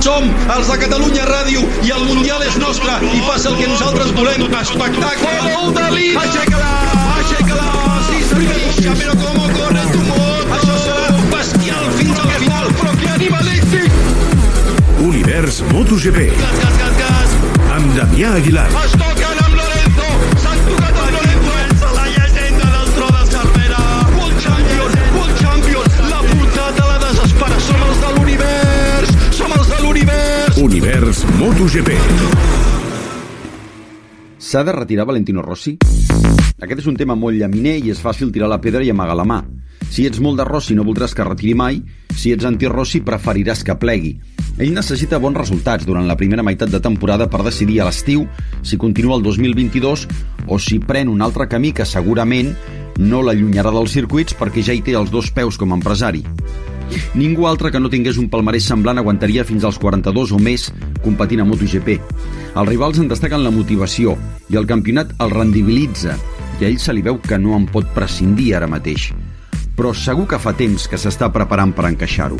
Som els de Catalunya Ràdio i el Mundial és nostre i passa el que nosaltres volem. Espectacle! Gol de Lina! Aixeca-la! Aixeca-la! Sí, senyor! Però com corre tu mot! Això serà bestial fins al final, però que animalístic! Univers MotoGP. Gas, gas, gas, gas! Amb Damià Aguilar. Es MotoGP. S'ha de retirar Valentino Rossi? Aquest és un tema molt llaminer i és fàcil tirar la pedra i amagar la mà. Si ets molt de Rossi no voldràs que retiri mai, si ets anti-Rossi preferiràs que plegui. Ell necessita bons resultats durant la primera meitat de temporada per decidir a l'estiu si continua el 2022 o si pren un altre camí que segurament no l'allunyarà dels circuits perquè ja hi té els dos peus com a empresari. Ningú altre que no tingués un palmarès semblant aguantaria fins als 42 o més competint a MotoGP. Els rivals en destaquen la motivació i el campionat el rendibilitza i a ell se li veu que no en pot prescindir ara mateix. Però segur que fa temps que s'està preparant per encaixar-ho.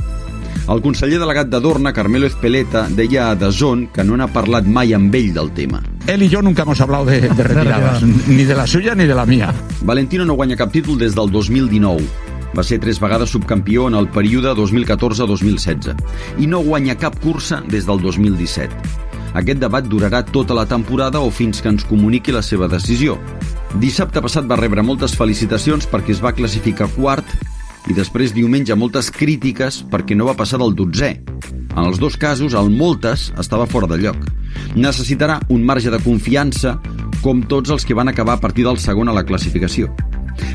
El conseller delegat de Dorna, Carmelo Ezpeleta, deia a Dazón que no n'ha parlat mai amb ell del tema. Él y yo nunca hemos hablado de, de retiradas, ni de la suya ni de la mía. Valentino no guanya cap títol des del 2019. Va ser tres vegades subcampió en el període 2014-2016 i no guanya cap cursa des del 2017. Aquest debat durarà tota la temporada o fins que ens comuniqui la seva decisió. Dissabte passat va rebre moltes felicitacions perquè es va classificar quart i després diumenge moltes crítiques perquè no va passar del 12è. En els dos casos, el moltes estava fora de lloc. Necessitarà un marge de confiança com tots els que van acabar a partir del segon a la classificació.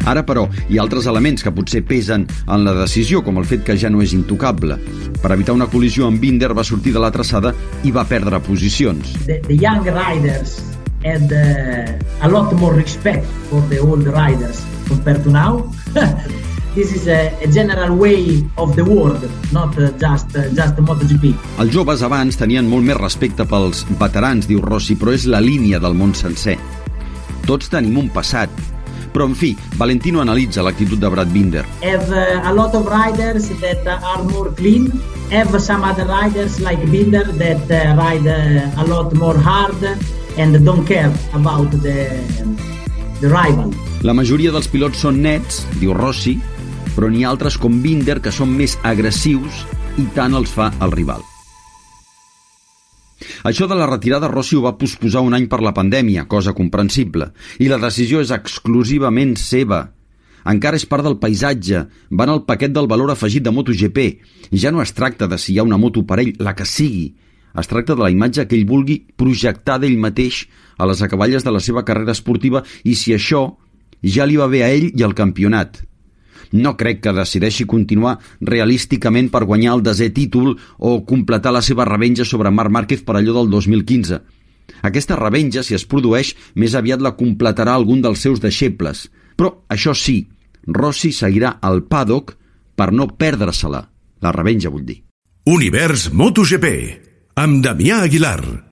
Ara, però, hi ha altres elements que potser pesen en la decisió, com el fet que ja no és intocable. Per evitar una col·lisió amb Binder va sortir de la traçada i va perdre posicions. the, the young riders had uh, a lot more respect for the old riders compared to now. this is a, a general way of the world, not uh, just uh, just MotoGP. Els joves abans tenien molt més respecte pels veterans, diu Rossi, però és la línia del món sencer. Tots tenim un passat. Però, en fi, Valentino analitza l'actitud de Brad Binder. Have uh, a lot of riders that are more clean. Have some other riders like Binder that uh, ride uh, a lot more hard and don't care about the the rival. La majoria dels pilots són nets, diu Rossi, però n'hi ha altres com Binder que són més agressius i tant els fa el rival. Això de la retirada Rossi ho va posposar un any per la pandèmia, cosa comprensible, i la decisió és exclusivament seva. Encara és part del paisatge, van al paquet del valor afegit de MotoGP, ja no es tracta de si hi ha una moto per ell, la que sigui. Es tracta de la imatge que ell vulgui projectar d'ell mateix a les acaballes de la seva carrera esportiva i si això ja li va bé a ell i al campionat. No crec que decideixi continuar realísticament per guanyar el desè títol o completar la seva revenja sobre Marc Márquez per allò del 2015. Aquesta revenja, si es produeix, més aviat la completarà algun dels seus deixebles. Però, això sí, Rossi seguirà al paddock per no perdre-se-la. La revenja, vull dir. Univers MotoGP. Amb Damià Aguilar.